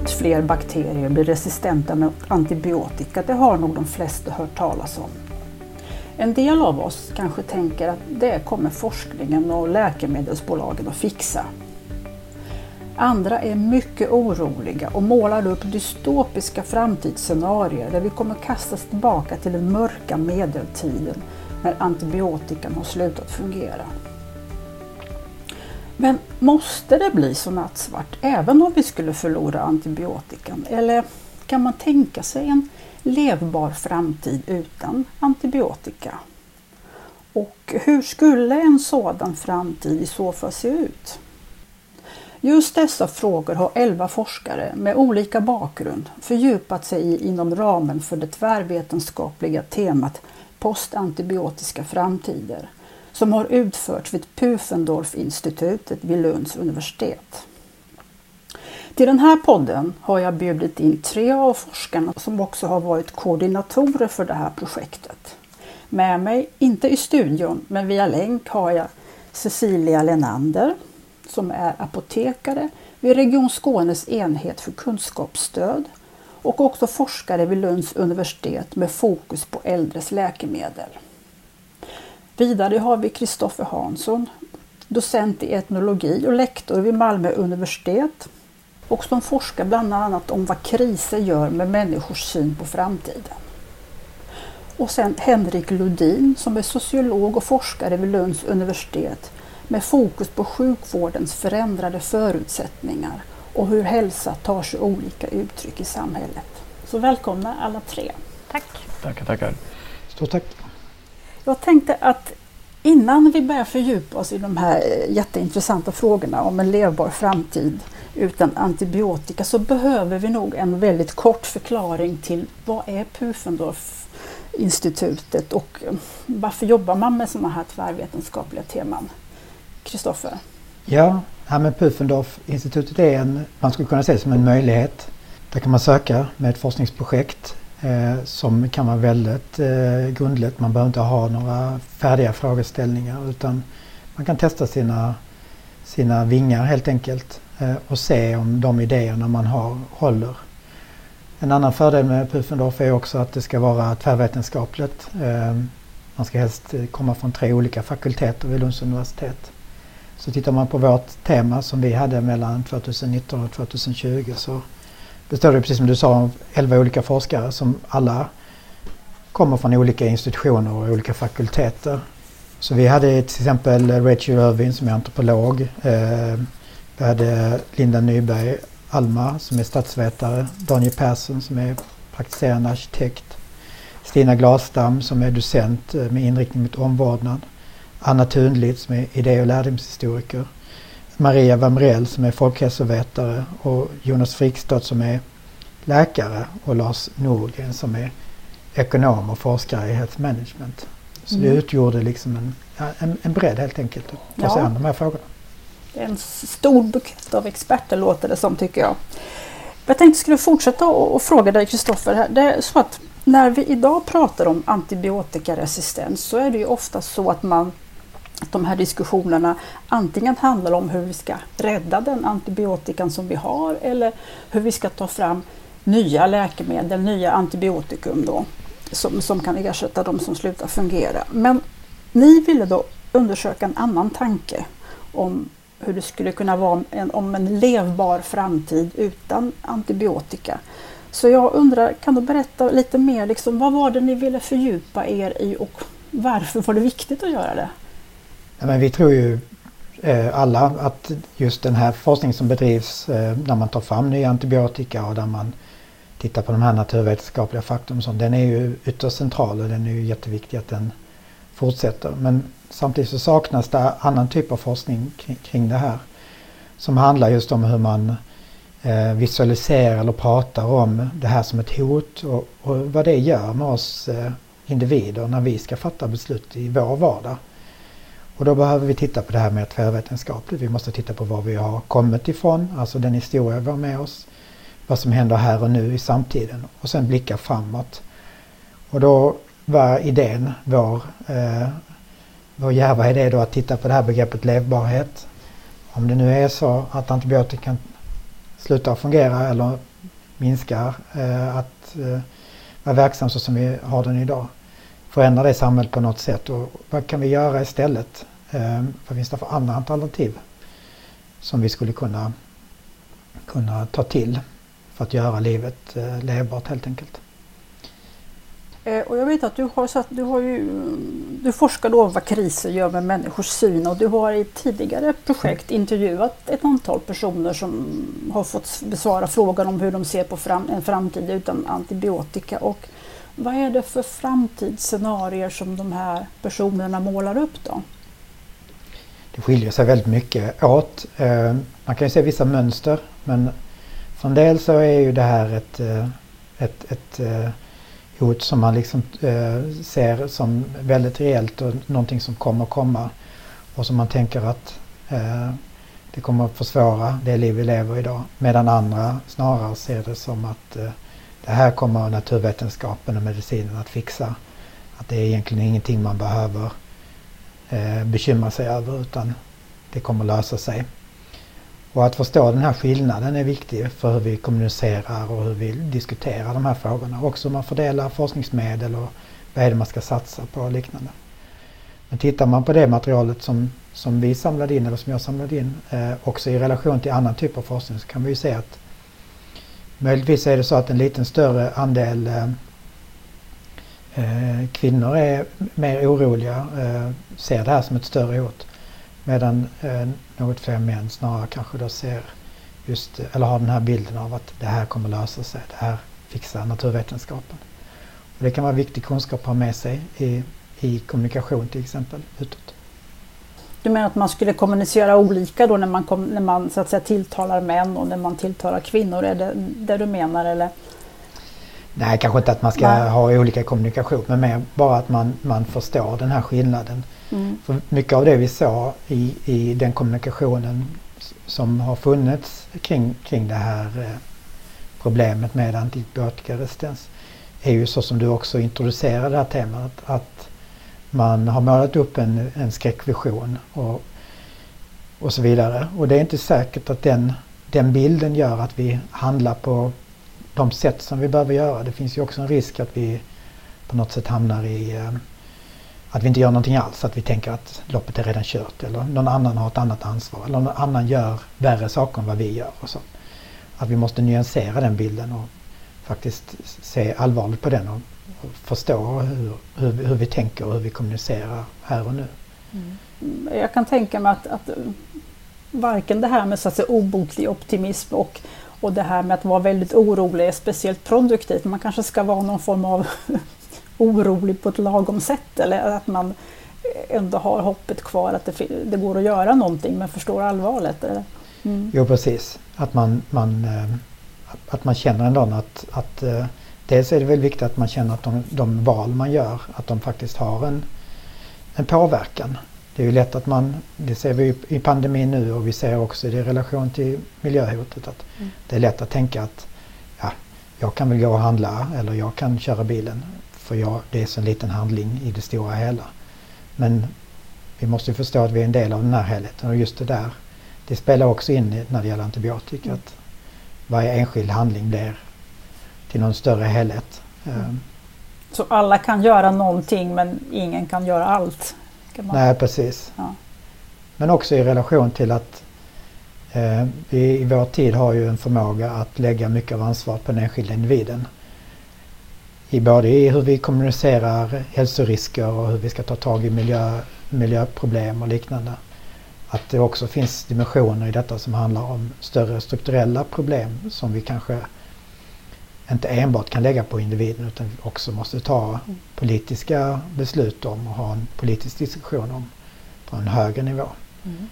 allt fler bakterier blir resistenta mot antibiotika, det har nog de flesta hört talas om. En del av oss kanske tänker att det kommer forskningen och läkemedelsbolagen att fixa. Andra är mycket oroliga och målar upp dystopiska framtidsscenarier där vi kommer kastas tillbaka till den mörka medeltiden när antibiotikan har slutat fungera. Men måste det bli så nattsvart även om vi skulle förlora antibiotikan? Eller kan man tänka sig en levbar framtid utan antibiotika? Och hur skulle en sådan framtid i så fall se ut? Just dessa frågor har elva forskare med olika bakgrund fördjupat sig i inom ramen för det tvärvetenskapliga temat postantibiotiska framtider som har utförts vid Pufendorf-institutet vid Lunds universitet. Till den här podden har jag bjudit in tre av forskarna som också har varit koordinatorer för det här projektet. Med mig, inte i studion, men via länk har jag Cecilia Lenander som är apotekare vid Region Skånes enhet för kunskapsstöd och också forskare vid Lunds universitet med fokus på äldres läkemedel. Vidare har vi Kristoffer Hansson, docent i etnologi och lektor vid Malmö universitet och som forskar bland annat om vad kriser gör med människors syn på framtiden. Och sen Henrik Lodin som är sociolog och forskare vid Lunds universitet med fokus på sjukvårdens förändrade förutsättningar och hur hälsa tar sig olika uttryck i samhället. Så välkomna alla tre. Tack. Tackar, tackar. Stort tack. Jag tänkte att innan vi börjar fördjupa oss i de här eh, jätteintressanta frågorna om en levbar framtid utan antibiotika så behöver vi nog en väldigt kort förklaring till vad är Pufendorf-institutet och eh, varför jobbar man med sådana här tvärvetenskapliga teman? Kristoffer? Ja, ja men Pufendorf-institutet är en, man skulle kunna se som en möjlighet. Där kan man söka med ett forskningsprojekt eh, som kan vara väldigt eh, grundligt. Man behöver inte ha några färdiga frågeställningar utan man kan testa sina, sina vingar helt enkelt eh, och se om de idéerna man har håller. En annan fördel med Pufendorf är också att det ska vara tvärvetenskapligt. Eh, man ska helst komma från tre olika fakulteter vid Lunds universitet. Så tittar man på vårt tema som vi hade mellan 2019 och 2020 så består ju precis som du sa av 11 olika forskare som alla kommer från olika institutioner och olika fakulteter. Så vi hade till exempel Rachel Irving som är antropolog. Eh, vi hade Linda Nyberg Alma som är statsvetare. Daniel Persson som är praktiserande arkitekt. Stina Glasdam som är docent eh, med inriktning mot omvårdnad. Anna Thunlid som är idé och lärdomshistoriker. Maria Wamrell som är folkhälsovetare och Jonas Frikstad som är läkare och Lars Norgren som är ekonom och forskare i health management. Så mm. det utgjorde liksom en, en, en bredd helt enkelt att ta sig an de här frågorna. Det är en stor bukett av experter låter det som tycker jag. Jag tänkte skulle fortsätta och fråga dig Kristoffer. Det är så att när vi idag pratar om antibiotikaresistens så är det ju ofta så att man de här diskussionerna antingen handlar om hur vi ska rädda den antibiotikan som vi har eller hur vi ska ta fram nya läkemedel, nya antibiotikum då, som, som kan ersätta de som slutar fungera. Men ni ville då undersöka en annan tanke om hur det skulle kunna vara en, om en levbar framtid utan antibiotika. Så jag undrar, kan du berätta lite mer, liksom, vad var det ni ville fördjupa er i och varför var det viktigt att göra det? Men vi tror ju eh, alla att just den här forskningen som bedrivs eh, när man tar fram nya antibiotika och där man tittar på de här naturvetenskapliga faktorn den är ju ytterst central och den är ju jätteviktig att den fortsätter. Men samtidigt så saknas det annan typ av forskning kring, kring det här som handlar just om hur man eh, visualiserar eller pratar om det här som ett hot och, och vad det gör med oss eh, individer när vi ska fatta beslut i vår vardag. Och då behöver vi titta på det här med tvärvetenskapligt. Vi måste titta på var vi har kommit ifrån, alltså den historia vi har med oss. Vad som händer här och nu i samtiden och sen blicka framåt. Och då var idén, vår, eh, vår djärva idé då att titta på det här begreppet levbarhet. Om det nu är så att antibiotikan slutar fungera eller minskar eh, att eh, vara verksam så som vi har den idag. Förändra det samhället på något sätt och vad kan vi göra istället? Eh, vad finns det för andra alternativ som vi skulle kunna, kunna ta till för att göra livet eh, levbart helt enkelt. Eh, och jag vet att du har, satt, du har ju, du forskar om vad kriser gör med människors syn och du har i tidigare projekt intervjuat ett antal personer som har fått besvara frågan om hur de ser på fram, en framtid utan antibiotika. Och vad är det för framtidsscenarier som de här personerna målar upp då? Det skiljer sig väldigt mycket åt. Eh, man kan ju se vissa mönster men för en del så är ju det här ett, eh, ett, ett eh, hot som man liksom ser som väldigt reellt och någonting som kommer komma. Och som man tänker att det kommer att försvåra det liv vi lever idag. Medan andra snarare ser det som att det här kommer naturvetenskapen och medicinen att fixa. Att det är egentligen ingenting man behöver eh, bekymra sig över utan det kommer lösa sig. Och att förstå den här skillnaden är viktig för hur vi kommunicerar och hur vi diskuterar de här frågorna. Också hur man fördelar forskningsmedel och vad är det man ska satsa på och liknande. Men tittar man på det materialet som, som vi samlade in eller som jag samlade in eh, också i relation till annan typ av forskning så kan vi ju se att möjligtvis är det så att en liten större andel eh, eh Eh, kvinnor är mer oroliga, eh, ser det här som ett större hot. Medan eh, något fler män snarare kanske då ser just, eller har den här bilden av att det här kommer lösa sig, det här fixar naturvetenskapen. Och det kan vara viktig kunskap att ha med sig i, i kommunikation till exempel utåt. Du menar att man skulle kommunicera olika då när man, kom, när man så att säga, tilltalar män och när man tilltalar kvinnor? Är det det du menar eller? Nej, kanske inte att man ska Nej. ha olika kommunikation men mer bara att man, man förstår den här skillnaden Mm. För mycket av det vi såg i, i den kommunikationen som har funnits kring, kring det här eh, problemet med antibiotikaresistens är ju så som du också introducerade det här temat att man har målat upp en, en skräckvision och, och så vidare. Och det är inte säkert att den, den bilden gör att vi handlar på de sätt som vi behöver göra. Det finns ju också en risk att vi på något sätt hamnar i eh, att vi inte gör någonting alls, att vi tänker att loppet är redan kört eller någon annan har ett annat ansvar eller någon annan gör värre saker än vad vi gör. Och så. Att vi måste nyansera den bilden och faktiskt se allvarligt på den och, förstå hur, hur, hur, vi tänker och hur vi kommunicerar här och nu. Mm. Jag kan tänka mig att, att varken det här med så att säga, obotlig optimism och, och det här med att vara väldigt orolig är speciellt produktivt. Man kanske ska vara någon form av orolig på ett lagom sätt eller att man ändå har hoppet kvar att det, det går att göra någonting men förstår allvaret. Eller? Mm. Jo precis, att man, man, eh, att man känner ändå att, att eh, dels är det väl viktigt att man känner att de, de val man gör att de faktiskt har en, en påverkan. Det är ju lätt att man, det ser vi i pandemin nu och vi ser också det i relation till miljöhotet att mm. det är lätt att tänka att ja, jag kan väl gå och handla eller jag kan köra bilen. För jag, det är så en liten handling i det stora hela. Men vi måste förstå att vi är en del av den här helheten och just det där, det spelar också in när det gäller antibiotika. Mm. Att varje enskild handling blir till någon större helhet. Mm. Ehm. Så alla kan göra någonting men ingen kan göra allt? Kan man... Nej precis. Ja. Men också i relation till att eh, vi i vår tid har ju en förmåga att lägga mycket av ansvaret på den enskilda individen i både i hur vi kommunicerar hälsorisker och hur vi ska ta tag i miljö, miljöproblem och liknande. Att det också finns dimensioner i detta som handlar om större strukturella problem som vi kanske inte enbart kan lägga på individen utan också måste ta politiska beslut om och ha en politisk diskussion om på en högre nivå. Mm.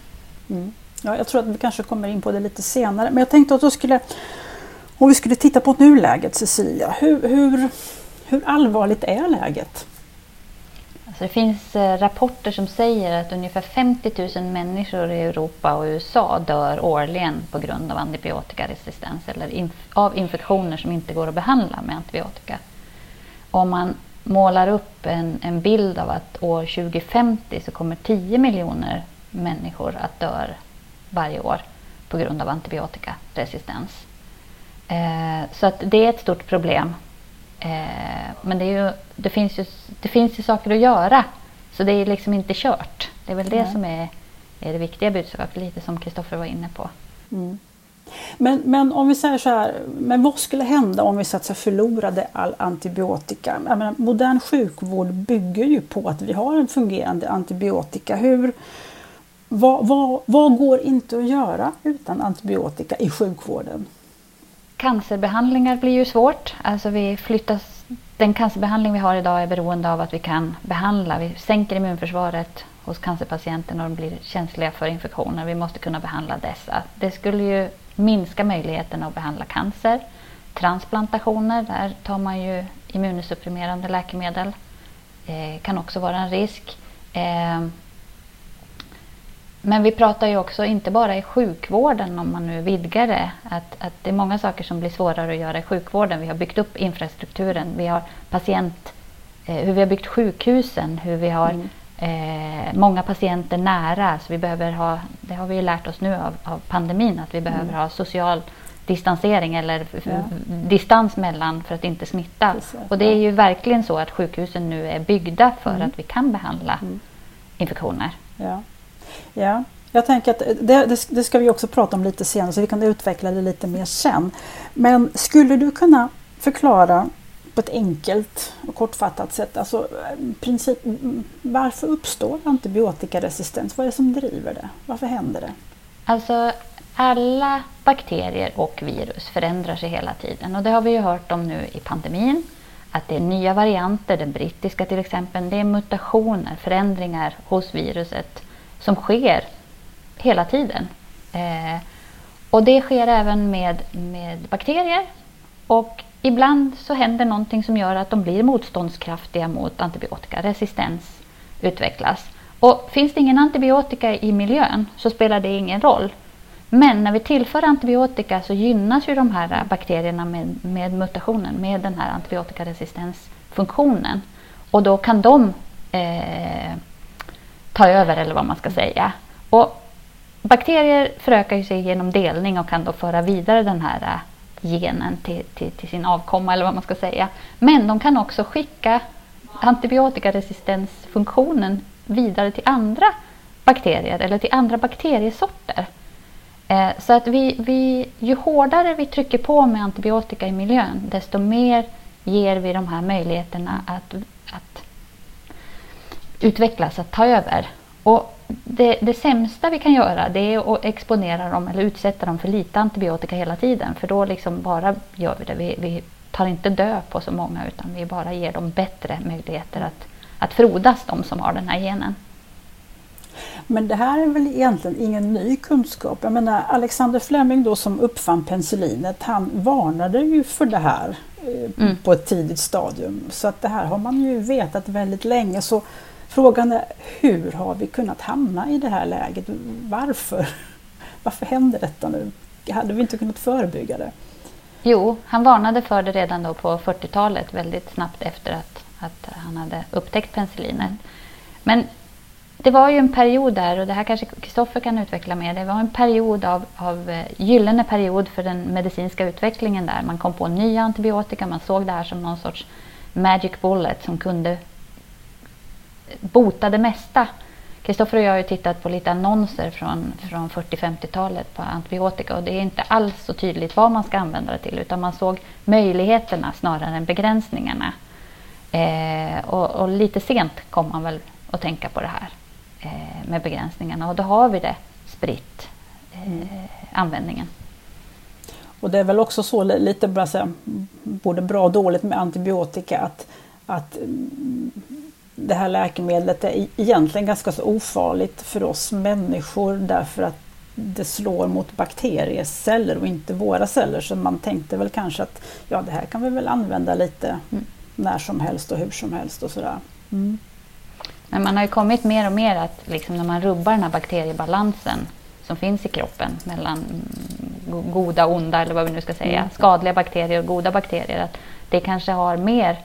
Mm. Ja, jag tror att vi kanske kommer in på det lite senare men jag tänkte att då skulle om vi skulle titta på nuläget Cecilia, hur, hur, hur allvarligt är läget? Så det finns eh, rapporter som säger att ungefär 50 000 människor i Europa och USA dör årligen på grund av antibiotikaresistens eller inf av infektioner som inte går att behandla med antibiotika. Om man målar upp en, en bild av att år 2050 så kommer 10 miljoner människor att dö varje år på grund av antibiotikaresistens Eh, så att det är ett stort problem. Eh, men det, ju, det, finns ju, det finns ju saker att göra. Så det är liksom inte kört. Det är väl det Nej. som är, är det viktiga budskapet, lite som Kristoffer var inne på. Mm. Men, men om vi säger så här, men vad skulle hända om vi så att förlorade all antibiotika? Menar, modern sjukvård bygger ju på att vi har en fungerande antibiotika. Hur, vad, vad, vad går inte att göra utan antibiotika i sjukvården? Cancerbehandlingar blir ju svårt. Alltså vi flyttas, den cancerbehandling vi har idag är beroende av att vi kan behandla. Vi sänker immunförsvaret hos cancerpatienter när de blir känsliga för infektioner. Vi måste kunna behandla dessa. Det skulle ju minska möjligheten att behandla cancer. Transplantationer, där tar man ju immunsupprimerande läkemedel. Eh, kan också vara en risk. Eh, men vi pratar ju också inte bara i sjukvården om man nu vidgar det. Att, att det är många saker som blir svårare att göra i sjukvården. Vi har byggt upp infrastrukturen. Vi har patient, eh, hur vi har byggt sjukhusen, hur vi har mm. eh, många patienter nära. Så vi behöver ha, det har vi ju lärt oss nu av, av pandemin, att vi behöver mm. ha social distansering eller ja. distans mellan för att inte smitta. Precis, och det är ju verkligen så att sjukhusen nu är byggda för mm. att vi kan behandla mm. infektioner. Ja. Ja, jag tänker att det, det, det, ska vi också prata om lite senare så vi kan utveckla det lite mer sen. Men skulle du kunna förklara på ett enkelt och kortfattat sätt, alltså princip, varför uppstår antibiotikaresistens? Vad är det som driver det? Varför händer det? Alltså alla bakterier och virus förändrar sig hela tiden och det har vi ju hört om nu i pandemin. Att det är nya varianter, den brittiska till exempel, det är mutationer, förändringar hos viruset som sker hela tiden. Eh, och det sker även med, med bakterier. Och ibland så händer någonting som gör att de blir motståndskraftiga mot antibiotika. Resistens utvecklas. Och finns det ingen antibiotika i miljön så spelar det ingen roll. Men när vi tillför antibiotika så gynnas ju de här bakterierna med, med mutationen, med den här antibiotikaresistensfunktionen. Och då kan de eh, ta över eller vad man ska säga. Och bakterier förökar sig genom delning och kan då föra vidare den här äh, genen till, till, till, sin avkomma eller vad man ska säga. Men de kan också skicka antibiotikaresistensfunktionen vidare till andra bakterier eller till andra bakteriesorter. Eh, så att vi, vi, ju hårdare vi trycker på med antibiotika i miljön desto mer ger vi de här möjligheterna att, att utvecklas, att ta över. Och det, det sämsta vi kan göra det är att exponera dem eller utsätta dem för lite antibiotika hela tiden. För då liksom bara gör vi det. Vi, vi tar inte död på så många utan vi bara ger dem bättre möjligheter att, att frodas, de som har den här genen. Men det här är väl egentligen ingen ny kunskap. Jag menar Alexander Fleming då som uppfann penicillinet, han varnade ju för det här eh, mm. på ett tidigt stadium. Så att det här har man ju vetat väldigt länge. Så Frågan är hur har vi kunnat hamna i det här läget? Varför? Varför händer detta nu? Hade vi inte kunnat förebygga det? Jo, han varnade för det redan då på 40-talet väldigt snabbt efter att, att han hade upptäckt penicillinet. Men det var ju en period där, och det här kanske Kristoffer kan utveckla mer, det var en period av, av eh, gyllene period för den medicinska utvecklingen där. Man kom på nya antibiotika, man såg det här som någon sorts magic bullet som kunde bota det mesta. Kristoffer och jag har ju tittat på lite annonser från, från 40-50-talet på antibiotika och det är inte alls så tydligt vad man ska använda det till utan man såg möjligheterna snarare än begränsningarna. Eh, och, och, lite sent kom man väl att tänka på det här eh, med begränsningarna och då har vi det spritt, eh, mm. användningen. Och det är väl också så lite både bra och dåligt med antibiotika att, att det här läkemedlet är egentligen ganska så ofarligt för oss människor därför att det slår mot bakterieceller och inte våra celler. Så man tänkte väl kanske att ja, det här kan vi väl använda lite mm. när som helst och hur som helst och sådär. Mm. Men man har ju kommit mer och mer att liksom när man rubbar den här bakteriebalansen som finns i kroppen mellan goda och onda eller vad vi nu ska säga, mm. skadliga bakterier och goda bakterier, att det kanske har mer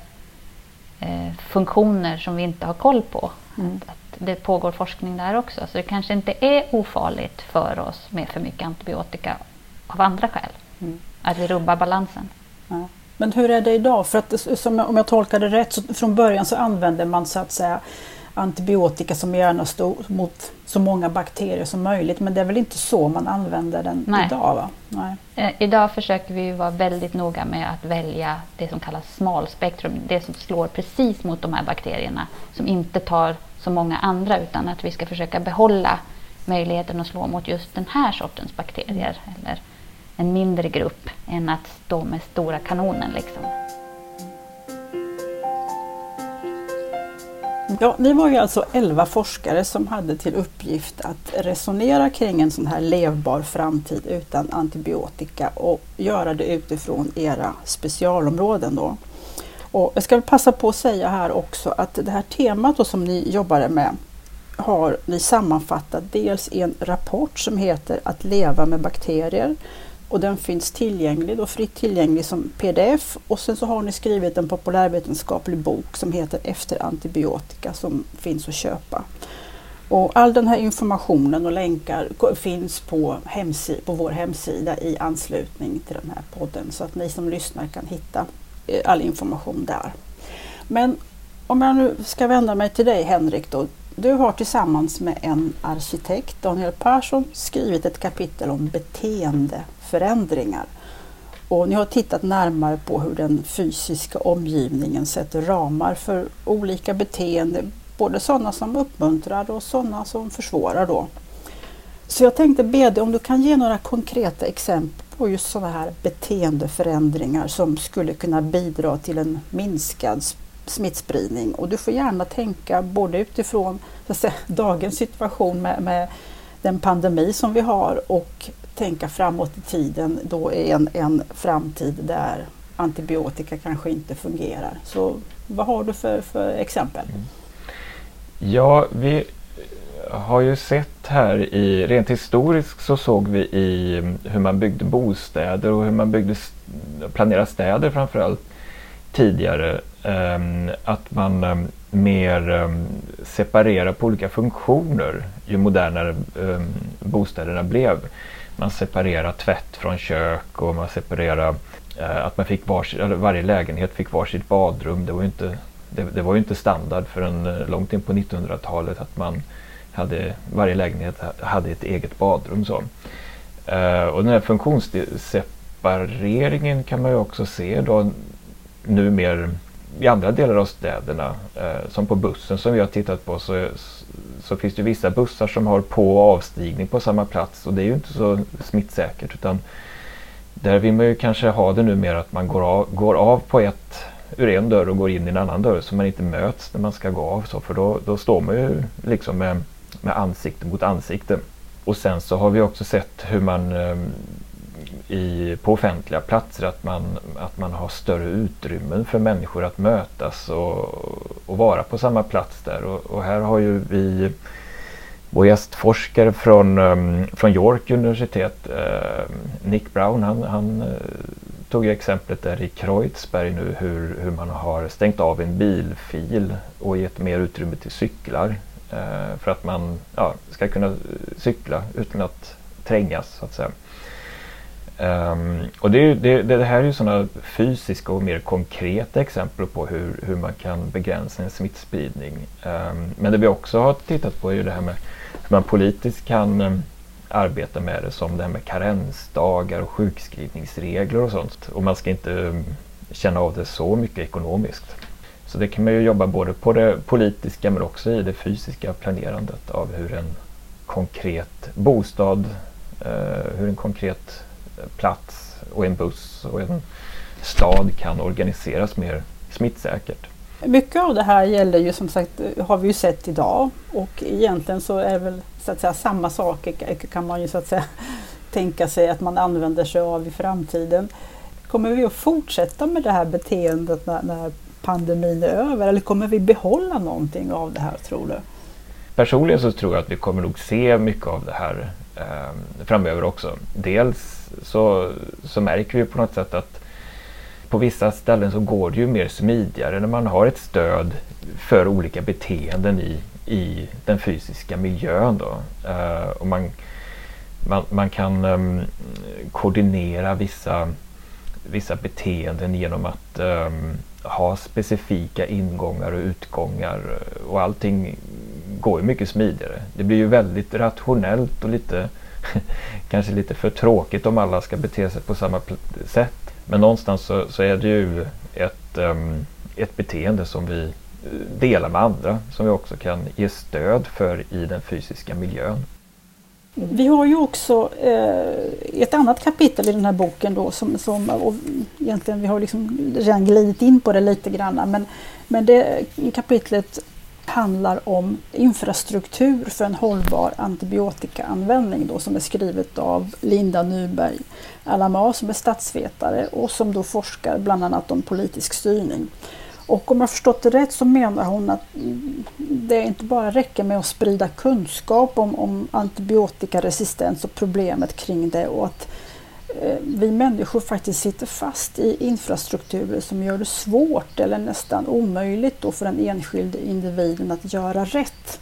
eh, funktioner som vi inte har koll på. Mm. Att, att, det pågår forskning där också. Så det kanske inte är ofarligt för oss med för mycket antibiotika av andra skäl. Mm. Att vi rubbar balansen. Ja. Men hur är det idag? För att som, om jag tolkar det rätt, så från början så använde man så att säga antibiotika som gärna stod mot så många bakterier som möjligt. Men det är väl inte så man använder den Nej. idag? Va? Nej. Eh, idag försöker vi vara väldigt noga med att välja det som kallas smalspektrum. Det som slår precis mot de här bakterierna. Som inte tar så många andra utan att vi ska försöka behålla möjligheten att slå mot just den här sortens bakterier. Eller en mindre grupp än att stå med stora kanonen. Liksom. Ja, vi var ju alltså 11 forskare som hade till uppgift att resonera kring en sån här levbar framtid utan antibiotika och göra det utifrån era specialområden. Då. Och jag ska passa på att säga här också att det här temat då som ni jobbade med har ni sammanfattat dels i en rapport som heter Att leva med bakterier och den finns tillgänglig, då fritt tillgänglig som pdf och sen så har ni skrivit en populärvetenskaplig bok som heter Efter antibiotika som finns att köpa. Och all den här informationen och länkar finns på, på vår hemsida i anslutning till den här podden så att ni som lyssnar kan hitta eh, all information där. Men om jag nu ska vända mig till dig Henrik då. Du har tillsammans med en arkitekt, Daniel Persson, skrivit ett kapitel om beteendeförändringar. Och ni har tittat närmare på hur den fysiska omgivningen sätter ramar för olika beteenden, både sådana som uppmuntrar och sådana som försvårar. Då. Så jag tänkte be dig om du kan ge några konkreta exempel på just sådana här beteendeförändringar som skulle kunna bidra till en minskad smittspridning. Och du får gärna tänka både utifrån säga, dagens situation med, med, den pandemi som vi har och tänka framåt i tiden då är en, en framtid där antibiotika kanske inte fungerar. Så vad har du för, för exempel? Mm. Ja, vi har ju sett här i, rent historiskt så såg vi i mm, hur man byggde bostäder och hur man byggde, planerade städer framförallt tidigare Ehm, att man ehm, mer ehm, separerar på olika funktioner ju modernare bostäderna blev. Man separerar tvätt från kök och man separerar eh, att man fick varsitt, varje lägenhet fick varsitt badrum. Det var ju inte, det, det var inte standard förrän eh, långt in på 1900-talet att man hade, varje lägenhet hade ett eget badrum. Så. Eh, och den här funktionssepareringen kan man ju också se då nu mer i andra delar av städerna, eh, som på bussen som vi har tittat på, så, så finns det vissa bussar som har på och avstigning på samma plats och det är ju inte så smittsäkert. utan Där vill man ju kanske ha det numera att man går av, går av på ett ur en dörr och går in i en annan dörr så man inte möts när man ska gå av. Så, för då, då står man ju liksom med, med ansikte mot ansikte. Och sen så har vi också sett hur man eh, i, på offentliga platser att man, att man har större utrymmen för människor att mötas och, och vara på samma plats där. Och, och här har ju vi vår gästforskare från, ehm, från York universitet, ehm, Nick Brown, han, han eh, tog ju exemplet där i Kreuzberg nu hur, hur man har stängt av en bilfil och gett mer utrymme till cyklar eh, för att man ja, ska kunna cykla utan att trängas så att säga. Um, och det, det, det, här är ju sådana fysiska och mer konkreta exempel på hur, hur man kan begränsa en smittspridning. Um, men det vi också har tittat på är ju det här med hur man politiskt kan um, arbeta med det som det här med karensdagar och sjukskrivningsregler och sånt. Och man ska inte känna av det så mycket ekonomiskt. Så det kan man ju jobba både på det politiska men också i det fysiska planerandet av hur en konkret bostad, uh, hur en konkret plats och en buss och en stad kan organiseras mer smittsäkert. Mycket av det här gäller ju som sagt, har vi ju sett idag och egentligen så är det väl så att säga samma saker kan man ju så att säga tänka sig att man använder sig av i framtiden. Kommer vi att fortsätta med det här beteendet när, när pandemin är över eller kommer vi behålla någonting av det här tror du? Personligen så tror jag att vi kommer nog se mycket av det här eh, framöver också. Dels så, så märker vi på något sätt att på vissa ställen så går det ju mer smidigare när man har ett stöd för olika beteenden i, i den fysiska miljön. Då. Uh, och man, man, man kan um, koordinera vissa vissa beteenden genom att um, ha specifika ingångar och utgångar eh, och allting går ju mycket smidigare. Det blir ju väldigt rationellt och lite kanske lite för tråkigt om alla ska bete sig på samma sätt. Men någonstans så, så är det ju ett, um, ett beteende som vi eh, delar med andra som vi också kan ge stöd för i den fysiska miljön. Vi har ju också eh, ett annat kapitel i den här boken då som, som och egentligen vi har liksom redan glidit in på det lite grann men, men det kapitlet handlar om infrastruktur för en hållbar antibiotikaanvändning då, som är skrivet av Linda Nyberg Alama som är statsvetare och som då forskar bland annat om politisk styrning. Och om jag förstått det rätt så menar hon att det inte bara räcker med att sprida kunskap om, om antibiotikaresistens och problemet kring det och att Eh, vi människor faktiskt sitter fast i infrastrukturer som gör det svårt eller nästan omöjligt då för den enskilde individen att göra rätt.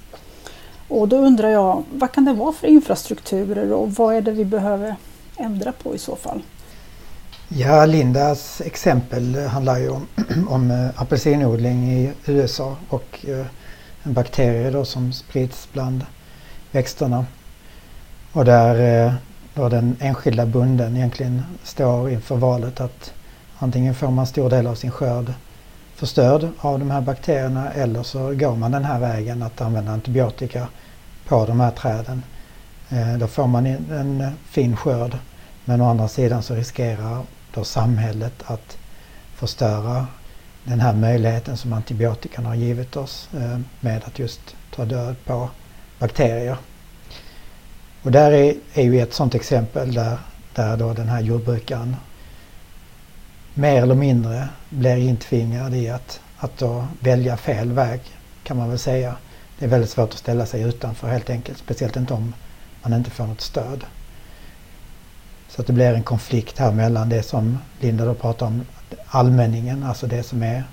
Och då undrar jag, vad kan det vara för infrastrukturer och vad är det vi behöver ändra på i så fall? Ja, Lindas exempel handlar ju om, om eh, apelsinodling i USA och eh, en bakterie då som sprids bland växterna. Och där då den enskilda bunden egentligen står inför valet att antingen får man stor del av sin skörd förstörd av de här bakterierna eller så går man den här vägen att använda antibiotika på de här träden. Eh, då får man en fin skörd men å andra sidan så riskerar då samhället att förstöra den här möjligheten som antibiotikan har givit oss eh, med att just ta död på bakterier. Och där är, är ju ett sådant exempel där, där då den här jordbrukaren mer eller mindre blir intvingad i att, att då välja fel väg kan man väl säga. Det är väldigt svårt att ställa sig utanför helt enkelt, speciellt inte om man inte får något stöd. Så att det blir en konflikt här mellan det som Linda då pratar om, allmänningen, alltså det som är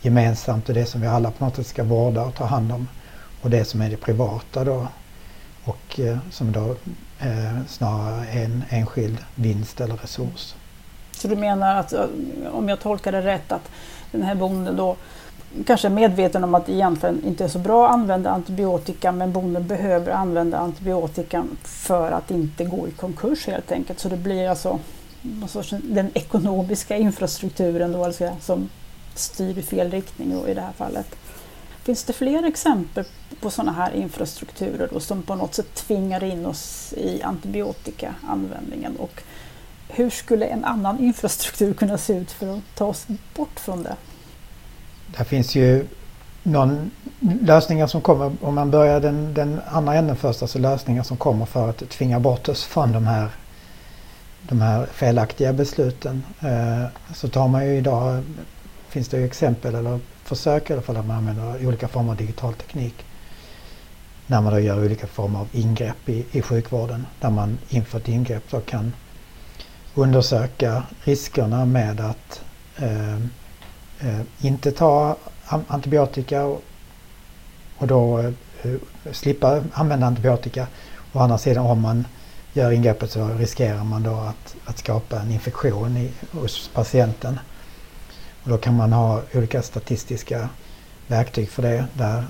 gemensamt och det som vi alla på något sätt ska vårda och ta hand om. Och det som är det privata då och eh, som då eh, snarare är en enskild vinst eller resurs. Så du menar att, eh, om jag tolkar det rätt, att den här bonden då kanske är medveten om att det egentligen inte är så bra att använda antibiotika men bonden behöver använda antibiotika för att inte gå i konkurs helt enkelt. Så det blir alltså den ekonomiska infrastrukturen då, alltså, som styr i fel riktning då, i det här fallet. Finns det fler exempel på sådana här infrastrukturer då, som på något sätt tvingar in oss i antibiotikaanvändningen? Och hur skulle en annan infrastruktur kunna se ut för att ta oss bort från det? Det finns ju någon lösningar som kommer, om man börjar den, den andra änden först, alltså lösningar som kommer för att tvinga bort oss från de här, de här felaktiga besluten. Eh, så tar man ju idag, finns det ju exempel eller försök i alla fall att man använder olika former av digital teknik. När man då gör olika former av ingrepp i, i sjukvården. Där man inför ett ingrepp då kan undersöka riskerna med att eh, eh, inte ta antibiotika och, och då eh, slippa använda antibiotika. Å andra sidan om man gör ingreppet så riskerar man då att, att skapa en infektion i, hos patienten. Och då kan man ha olika statistiska verktyg för det där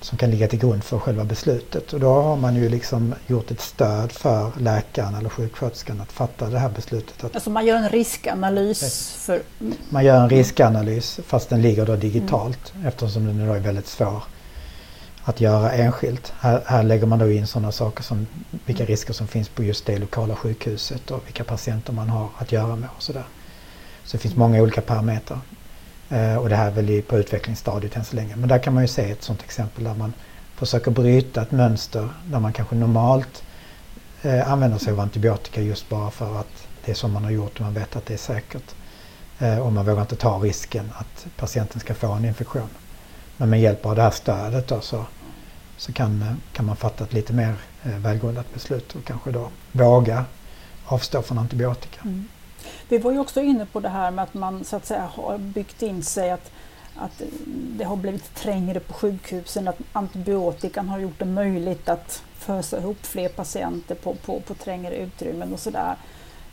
som kan ligga till grund för själva beslutet. Och då har man ju liksom gjort ett stöd för läkaren eller sjuksköterskan att fatta det här beslutet. Att alltså man gör en riskanalys? För... Man gör en riskanalys fast den ligger då digitalt mm. eftersom den är väldigt svår att göra enskilt. Här, här lägger man då in sådana saker som vilka risker som finns på just det lokala sjukhuset och vilka patienter man har att göra med och sådär. Så det finns många olika parametrar. Eh, och det här är väl på utvecklingsstadiet än så länge. Men där kan man ju se ett sådant exempel där man försöker bryta ett mönster där man kanske normalt eh, använder sig av antibiotika just bara för att det är så man har gjort och man vet att det är säkert. Eh, och man vågar inte ta risken att patienten ska få en infektion. Men med hjälp av det här stödet då så, så kan, kan man fatta ett lite mer eh, välgrundat beslut och kanske då våga avstå från antibiotika. Mm. Vi var ju också inne på det här med att man så att säga har byggt in sig att, att det har blivit trängre på sjukhusen, att antibiotikan har gjort det möjligt att fösa ihop fler patienter på, på, på trängre utrymmen och sådär.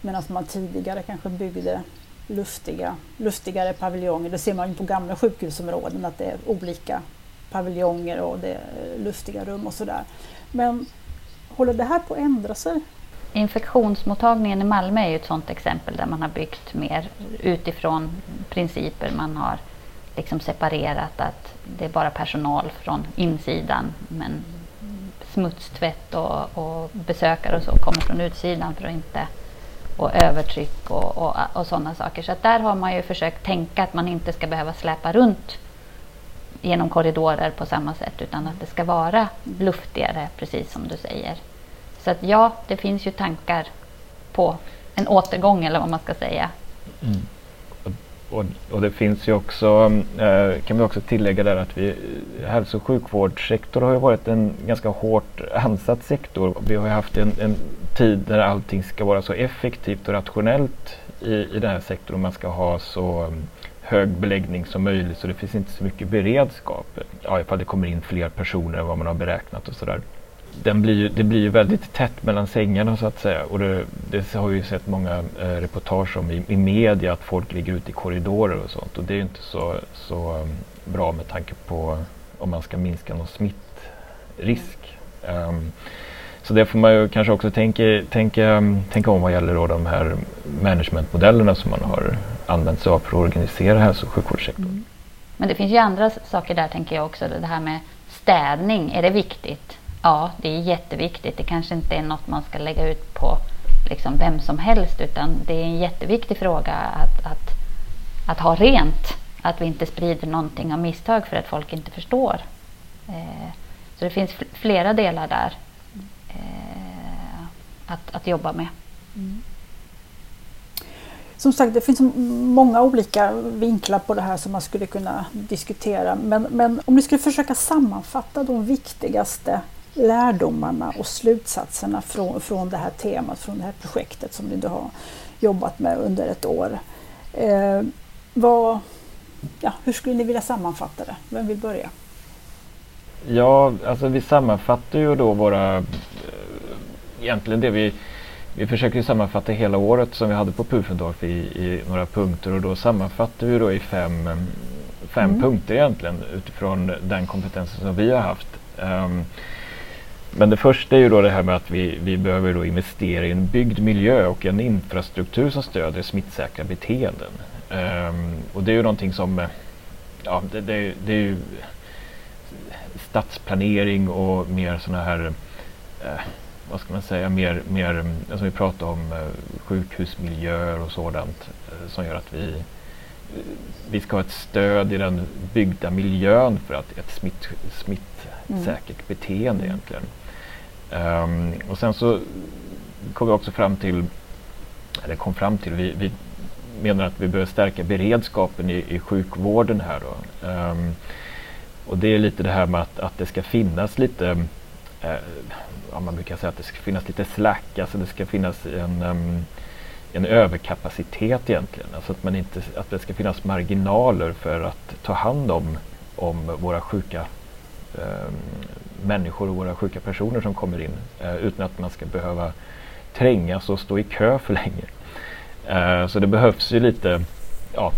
Medan man tidigare kanske byggde luftiga, luftigare paviljonger. Det ser man ju på gamla sjukhusområden att det är olika paviljonger och det är luftiga rum och sådär. Men håller det här på att ändra sig? Infektionsmottagningen i Malmö är ju ett sådant exempel där man har byggt mer utifrån principer. Man har liksom separerat att det är bara personal från insidan men smutstvätt och, och besökare och så kommer från utsidan för att inte och övertryck och, och, och sådana saker. Så där har man ju försökt tänka att man inte ska behöva släpa runt genom korridorer på samma sätt utan att det ska vara luftigare precis som du säger. Så att ja, det finns ju tankar på en återgång eller vad man ska säga. Mm. Och, och, det finns ju också, eh, kan vi också tillägga där att vi, hälso och sjukvårdssektorn har ju varit en ganska hårt ansatt sektor. Vi har ju haft en, en tid där allting ska vara så effektivt och rationellt i, i den här sektorn. Man ska ha så mm, hög beläggning som möjligt så det finns inte så mycket beredskap. Ja, ifall det kommer in fler personer än vad man har beräknat och sådär den blir, det blir ju väldigt tätt mellan sängarna så att säga. Och det, det har vi ju sett många eh, reportage om i, i media att folk ligger ute i korridorer och sånt. Och det är ju inte så, så um, bra med tanke på om man ska minska någon smittrisk. Um, så det får man ju kanske också tänka, tänka, tänka om vad gäller då de här managementmodellerna som man har använt sig av för att organisera hälso och sjukvårdssektorn. Mm. Men det finns ju andra saker där tänker jag också. Det här med städning, är det viktigt? Ja, det är jätteviktigt. Det kanske inte är något man ska lägga ut på liksom vem som helst utan det är en jätteviktig fråga att, att, att ha rent. Att vi inte sprider någonting av misstag för att folk inte förstår. Eh, så det finns flera delar där eh, att, att jobba med. Mm. Som sagt, det finns många olika vinklar på det här som man skulle kunna diskutera. Men, men om ni skulle försöka sammanfatta de viktigaste lärdomarna och slutsatserna från, från det här temat, från det här projektet som ni har jobbat med under ett år. Eh, vad, ja, hur skulle ni vilja sammanfatta det? Vem vill börja? Ja, alltså vi sammanfattar ju då våra, eh, egentligen det vi vi försöker sammanfatta hela året som vi hade på Pufendorf i, i några punkter och då sammanfattar vi då i fem, fem mm. punkter egentligen utifrån den kompetensen som vi har haft. Um, men det första är ju då det här med att vi, vi behöver då investera i en byggd miljö och en infrastruktur som stöder smittsäkra beteenden. Um, och det är ju någonting som, ja det, det, det är ju stadsplanering och mer sådana här, eh, vad ska man säga, mer, mer alltså vi pratar om eh, sjukhusmiljöer och sådant eh, som gör att vi vi ska ha ett stöd i den byggda miljön för att ett smitt, smittsäkert mm. beteende egentligen. Um, och sen så kom vi också fram till, eller kom fram till, vi, vi menar att vi behöver stärka beredskapen i, i sjukvården här då. Um, och det är lite det här med att, att det ska finnas lite, eh, ja, man brukar säga att det ska finnas lite slack, alltså det ska finnas en, um, en överkapacitet egentligen. Alltså att, man inte, att det ska finnas marginaler för att ta hand om, om våra sjuka människor och våra sjuka personer som kommer in eh, utan att man ska behöva trängas och stå i kö för länge. Eh, så det behövs ju lite ja,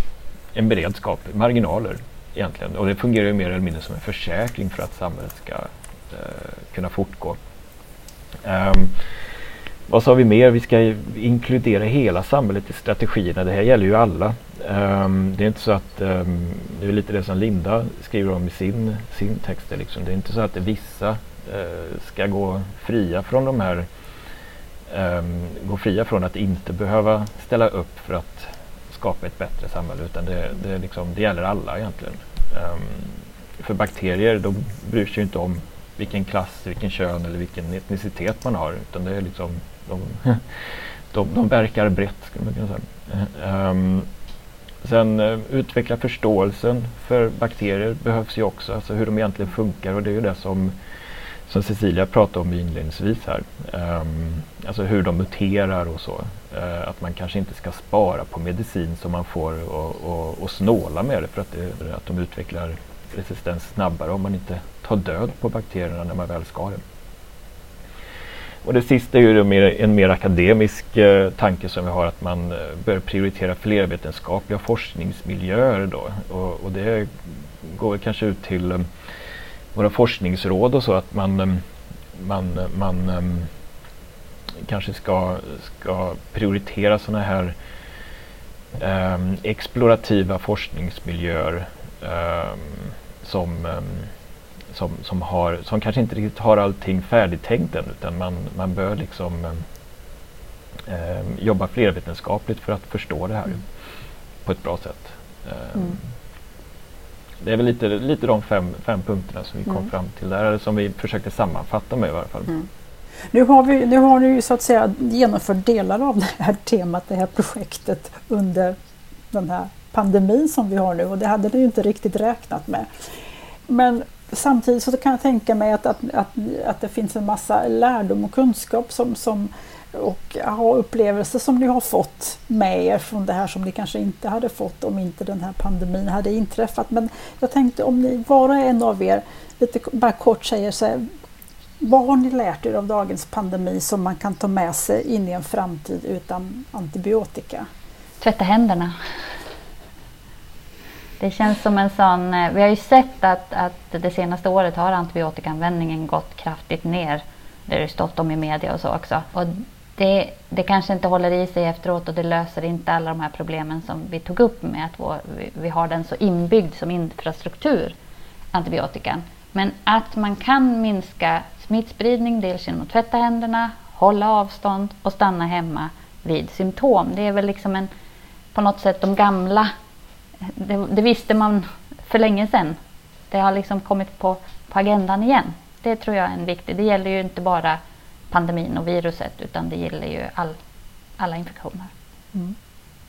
en beredskap, marginaler egentligen. Och det fungerar ju mer eller mindre som en försäkring för att samhället ska eh, kunna fortgå. Um, vad sa vi mer? Vi ska inkludera hela samhället i strategierna. Det här gäller ju alla. Um, det är inte så att, um, det är lite det som Linda skriver om i sin, sin text. Liksom. Det är inte så att vissa uh, ska gå fria från de här um, gå fria från att inte behöva ställa upp för att skapa ett bättre samhälle utan det, det, liksom, det gäller alla egentligen. för bakterier, de bryr sig inte om vilken klass, vilken kön eller vilken etnicitet man har utan det är liksom de, de, de verkar brett. Skulle man kunna säga. Um, sen uh, utveckla förståelsen för bakterier behövs ju också, alltså hur de egentligen funkar och det är ju det som, som Cecilia pratade om inledningsvis här. Um, alltså hur de muterar och så. Uh, att man kanske inte ska spara på medicin som man får och, och, och snåla med det för att, det, att de utvecklar resistens snabbare om man inte tar död på bakterierna när man väl ska det. Och det sista är ju mer, en mer akademisk eh, tanke som vi har att man eh, bör prioritera flervetenskapliga forskningsmiljöer då. Och, och det går kanske ut till eh, våra forskningsråd och så att man, eh, man, eh, man eh, kanske ska, ska prioritera sådana här um, explorativa forskningsmiljöer um, som, um, som, som, har, som kanske inte riktigt har allting färdigtänkt än utan man, man bör liksom jobba flervetenskapligt för att förstå det här mm. på ett bra sätt. Mm. Det är väl lite, lite de fem, fem punkterna som vi kom mm. fram till där, eller som vi försökte sammanfatta med i varje fall. Mm. Nu har, vi, nu har ni ju så att säga genomfört delar av det här temat, det här projektet under den här pandemin som vi har nu och det hade ni ju inte riktigt räknat med. Men samtidigt så kan jag tänka mig att, att, att, att det finns en massa lärdom och kunskap som, som, och aha, upplevelser som ni har fått med er från det här som ni kanske inte hade fått om inte den här pandemin hade inträffat. Men jag tänkte om ni var och en av er lite bara kort säger så här, vad har ni lärt er av dagens pandemi som man kan ta med sig in i en framtid utan antibiotika? Tvätta händerna. Det känns som en sån... Eh, vi har ju sett att, att det senaste året har antibiotikaanvändningen gått kraftigt ner. Det har ju stått om i media och så också. Och det, det kanske inte håller i sig efteråt och det löser inte alla de här problemen som vi tog upp med att vår, vi, vi har den så inbyggd som infrastruktur, antibiotikan. Men att man kan minska smittspridning dels genom att tvätta händerna, hålla avstånd och stanna hemma vid symptom. Det är väl liksom en, på något sätt de gamla, det, det visste man för länge sedan. Det har liksom kommit på, på agendan igen. Det tror jag är en viktig, det gäller ju inte bara pandemin och viruset utan det gäller ju all, alla infektioner.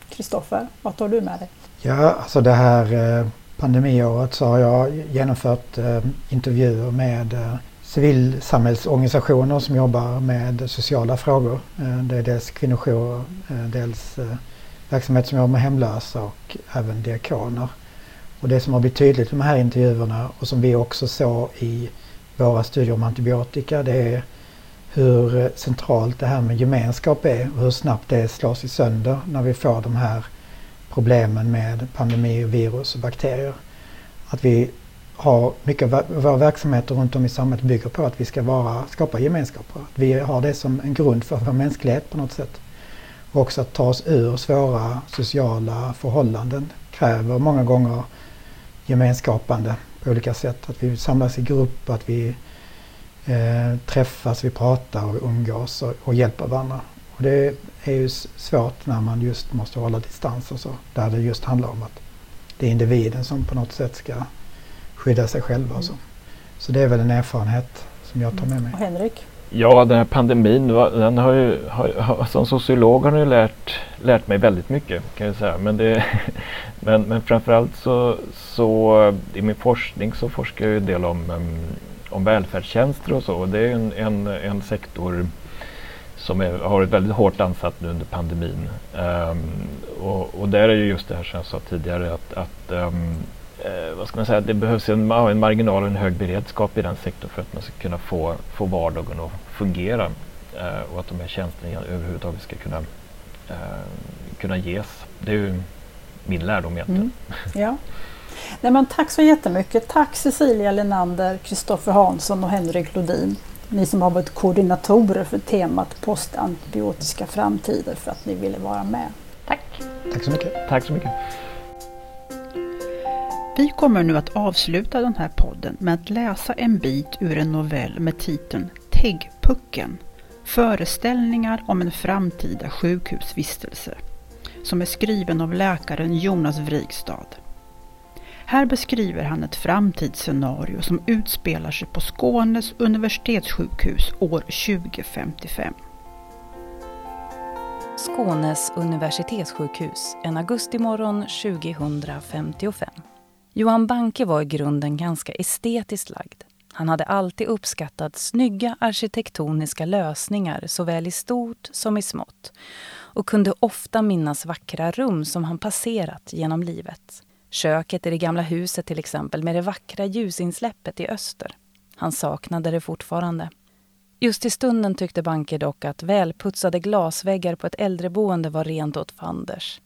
Kristoffer, mm. vad tar du med dig? Ja, alltså det här eh, pandemiåret så har jag genomfört eh, intervjuer med eh, civilsamhällsorganisationer som jobbar med sociala frågor. Eh, det är dels kvinnojourer, dels verksamhet som jobbar med hemlösa och även diakoner. Och det som har blivit tydligt i de här intervjuerna och som vi också såg i våra studier om antibiotika det är hur centralt det här med gemenskap är och hur snabbt det slås i sönder när vi får de här problemen med pandemi, virus och bakterier. Att vi har mycket av våra verksamheter runt om i samhället bygger på att vi ska vara, skapa gemenskaper. Att vi har det som en grund för vår mänsklighet på något sätt. Och också att ta oss ur svåra sociala förhållanden kräver många gånger gemenskapande på olika sätt. Att vi samlas i grupp, att vi eh, träffas, vi pratar och umgås och, och hjälper varandra. Och det är ju svårt när man just måste hålla distans och så. Där det just handlar om att det är individen som på något sätt ska skydda sig själva och så. Så det är väl en erfarenhet som jag tar med mig. Och Henrik? Ja, den här pandemin, den har ju, har, alltså, som sociolog har den ju lärt, lärt mig väldigt mycket kan jag säga. Men, det, men, men framförallt så, så eh, i min forskning så forskar jag en del om, om välfärdstjänster och så. Och det är en, en, en sektor som är, har varit väldigt hårt ansatt nu under pandemin. Um, och, och, där är ju just det här som jag sa tidigare att, att um, eh, vad ska man säga, det behövs en, en marginal och en hög beredskap i den sektorn för att man ska kunna få, få vardagen att fungera eh, och att de här tjänsterna överhuvudtaget ska kunna, eh, kunna ges. Det är ju min lärdom egentligen. Mm. Ja. Nej, men tack så jättemycket. Tack Cecilia Lenander, Kristoffer Hansson och Henrik Lodin. Ni som har varit koordinatorer för temat postantibiotiska framtider för att ni ville vara med. Tack. Tack så mycket. Tack så mycket. Vi kommer nu att avsluta den här podden med att läsa en bit ur en novell med titeln Täggpucken Föreställningar om en framtida sjukhusvistelse som är skriven av läkaren Jonas Vrigstad. Här beskriver han ett framtidsscenario som utspelar sig på Skånes universitetssjukhus år 2055. Skånes universitetssjukhus en augustimorgon 2055. Johan Banke var i grunden ganska estetiskt lagd. Han hade alltid uppskattat snygga arkitektoniska lösningar såväl i stort som i smått och kunde ofta minnas vackra rum som han passerat genom livet. Köket i det gamla huset till exempel med det vackra ljusinsläppet i öster. Han saknade det fortfarande. Just i stunden tyckte Banke dock att välputsade glasväggar på ett äldreboende var rent åt fanders.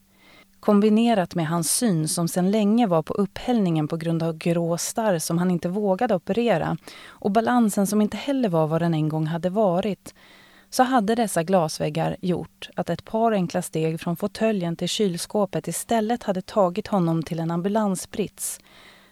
Kombinerat med hans syn som sedan länge var på upphällningen på grund av grå starr som han inte vågade operera och balansen som inte heller var vad den en gång hade varit så hade dessa glasväggar gjort att ett par enkla steg från fåtöljen till kylskåpet istället hade tagit honom till en ambulansbrits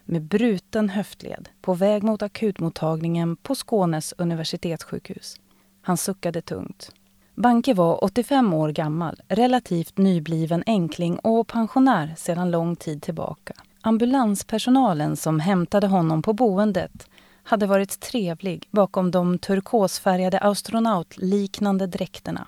med bruten höftled på väg mot akutmottagningen på Skånes universitetssjukhus. Han suckade tungt. Banke var 85 år gammal, relativt nybliven enkling och pensionär sedan lång tid tillbaka. Ambulanspersonalen som hämtade honom på boendet hade varit trevlig bakom de turkosfärgade astronautliknande dräkterna.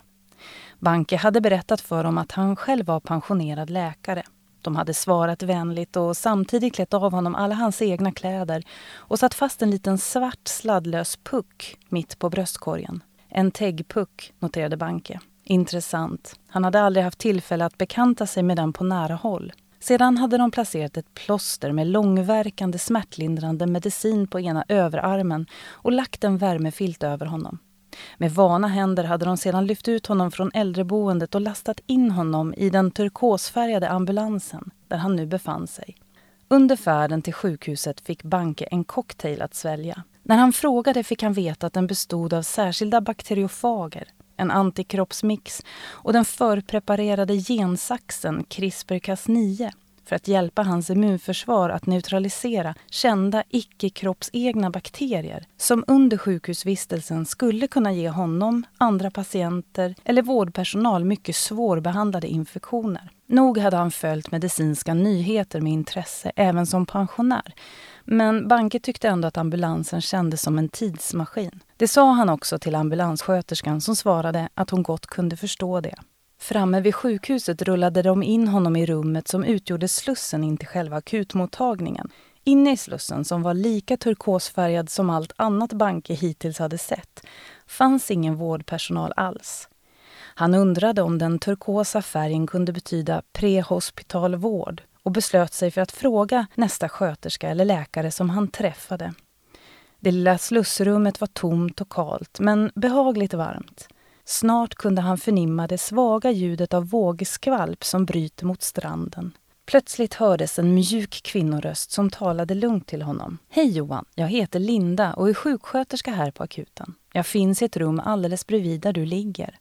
Banke hade berättat för dem att han själv var pensionerad läkare. De hade svarat vänligt och samtidigt klätt av honom alla hans egna kläder och satt fast en liten svart sladdlös puck mitt på bröstkorgen. En teggpuck, noterade Banke. Intressant. Han hade aldrig haft tillfälle att bekanta sig med den på nära håll. Sedan hade de placerat ett plåster med långverkande smärtlindrande medicin på ena överarmen och lagt en värmefilt över honom. Med vana händer hade de sedan lyft ut honom från äldreboendet och lastat in honom i den turkosfärgade ambulansen där han nu befann sig. Under färden till sjukhuset fick Banke en cocktail att svälja. När han frågade fick han veta att den bestod av särskilda bakteriofager, en antikroppsmix och den förpreparerade gensaxen CRISPR-Cas9 för att hjälpa hans immunförsvar att neutralisera kända icke-kroppsegna bakterier som under sjukhusvistelsen skulle kunna ge honom, andra patienter eller vårdpersonal mycket svårbehandlade infektioner. Nog hade han följt medicinska nyheter med intresse även som pensionär men Banke tyckte ändå att ambulansen kändes som en tidsmaskin. Det sa han också till ambulanssköterskan som svarade att hon gott kunde förstå det. Framme vid sjukhuset rullade de in honom i rummet som utgjorde slussen in till själva akutmottagningen. Inne i slussen, som var lika turkosfärgad som allt annat Banke hittills hade sett, fanns ingen vårdpersonal alls. Han undrade om den turkosa färgen kunde betyda prehospital vård och beslöt sig för att fråga nästa sköterska eller läkare som han träffade. Det lilla slussrummet var tomt och kalt, men behagligt varmt. Snart kunde han förnimma det svaga ljudet av vågskvalp som bryter mot stranden. Plötsligt hördes en mjuk kvinnoröst som talade lugnt till honom. Hej Johan, jag heter Linda och är sjuksköterska här på akuten. Jag finns i ett rum alldeles bredvid där du ligger.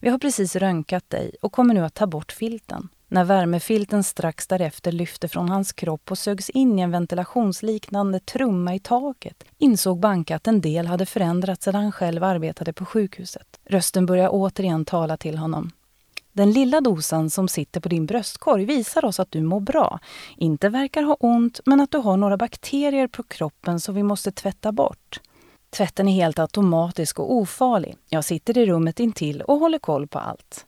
Vi har precis röntgat dig och kommer nu att ta bort filten. När värmefilten strax därefter lyfte från hans kropp och sögs in i en ventilationsliknande trumma i taket insåg Banke att en del hade förändrats sedan han själv arbetade på sjukhuset. Rösten började återigen tala till honom. Den lilla dosan som sitter på din bröstkorg visar oss att du mår bra. Inte verkar ha ont, men att du har några bakterier på kroppen som vi måste tvätta bort. Tvätten är helt automatisk och ofarlig. Jag sitter i rummet intill och håller koll på allt.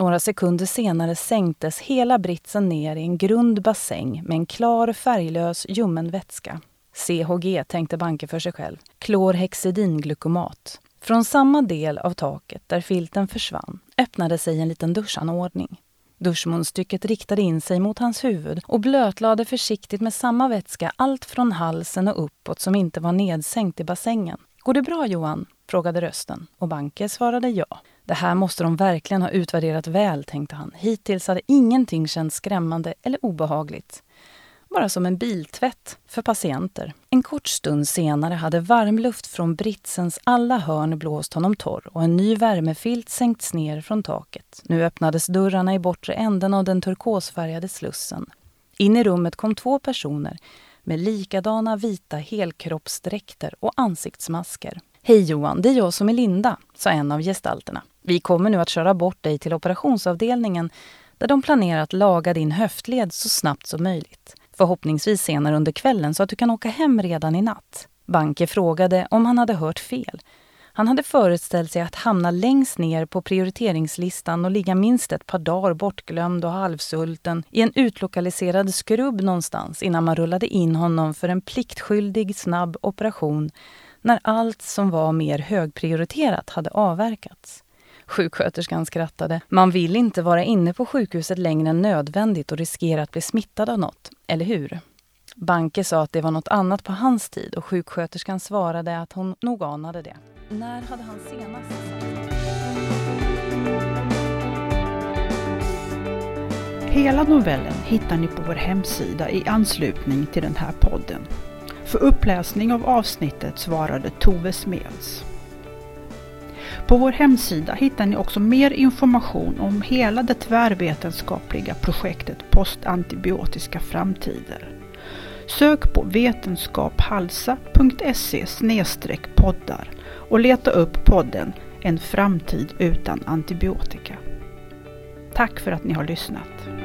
Några sekunder senare sänktes hela britsen ner i en grund bassäng med en klar färglös ljummen vätska. CHG, tänkte Banke för sig själv. Klorhexidinglukomat. Från samma del av taket där filten försvann öppnade sig en liten duschanordning. Duschmunstycket riktade in sig mot hans huvud och blötlade försiktigt med samma vätska allt från halsen och uppåt som inte var nedsänkt i bassängen. Går det bra Johan? frågade rösten och Banke svarade ja. Det här måste de verkligen ha utvärderat väl, tänkte han. Hittills hade ingenting känts skrämmande eller obehagligt. Bara som en biltvätt för patienter. En kort stund senare hade varmluft från britsens alla hörn blåst honom torr och en ny värmefilt sänkts ner från taket. Nu öppnades dörrarna i bortre änden av den turkosfärgade slussen. In i rummet kom två personer med likadana vita helkroppsdräkter och ansiktsmasker. Hej Johan, det är jag som är Linda, sa en av gestalterna. Vi kommer nu att köra bort dig till operationsavdelningen där de planerar att laga din höftled så snabbt som möjligt. Förhoppningsvis senare under kvällen så att du kan åka hem redan i natt. Banke frågade om han hade hört fel. Han hade föreställt sig att hamna längst ner på prioriteringslistan och ligga minst ett par dagar bortglömd och halvsulten i en utlokaliserad skrubb någonstans innan man rullade in honom för en pliktskyldig snabb operation när allt som var mer högprioriterat hade avverkats. Sjuksköterskan skrattade. Man vill inte vara inne på sjukhuset längre än nödvändigt och riskera att bli smittad av något, eller hur? Banke sa att det var något annat på hans tid och sjuksköterskan svarade att hon nog anade det. När hade han senast Hela novellen hittar ni på vår hemsida i anslutning till den här podden. För uppläsning av avsnittet svarade Tove Smeds. På vår hemsida hittar ni också mer information om hela det tvärvetenskapliga projektet Postantibiotiska framtider. Sök på vetenskaphalsa.se poddar och leta upp podden En framtid utan antibiotika. Tack för att ni har lyssnat.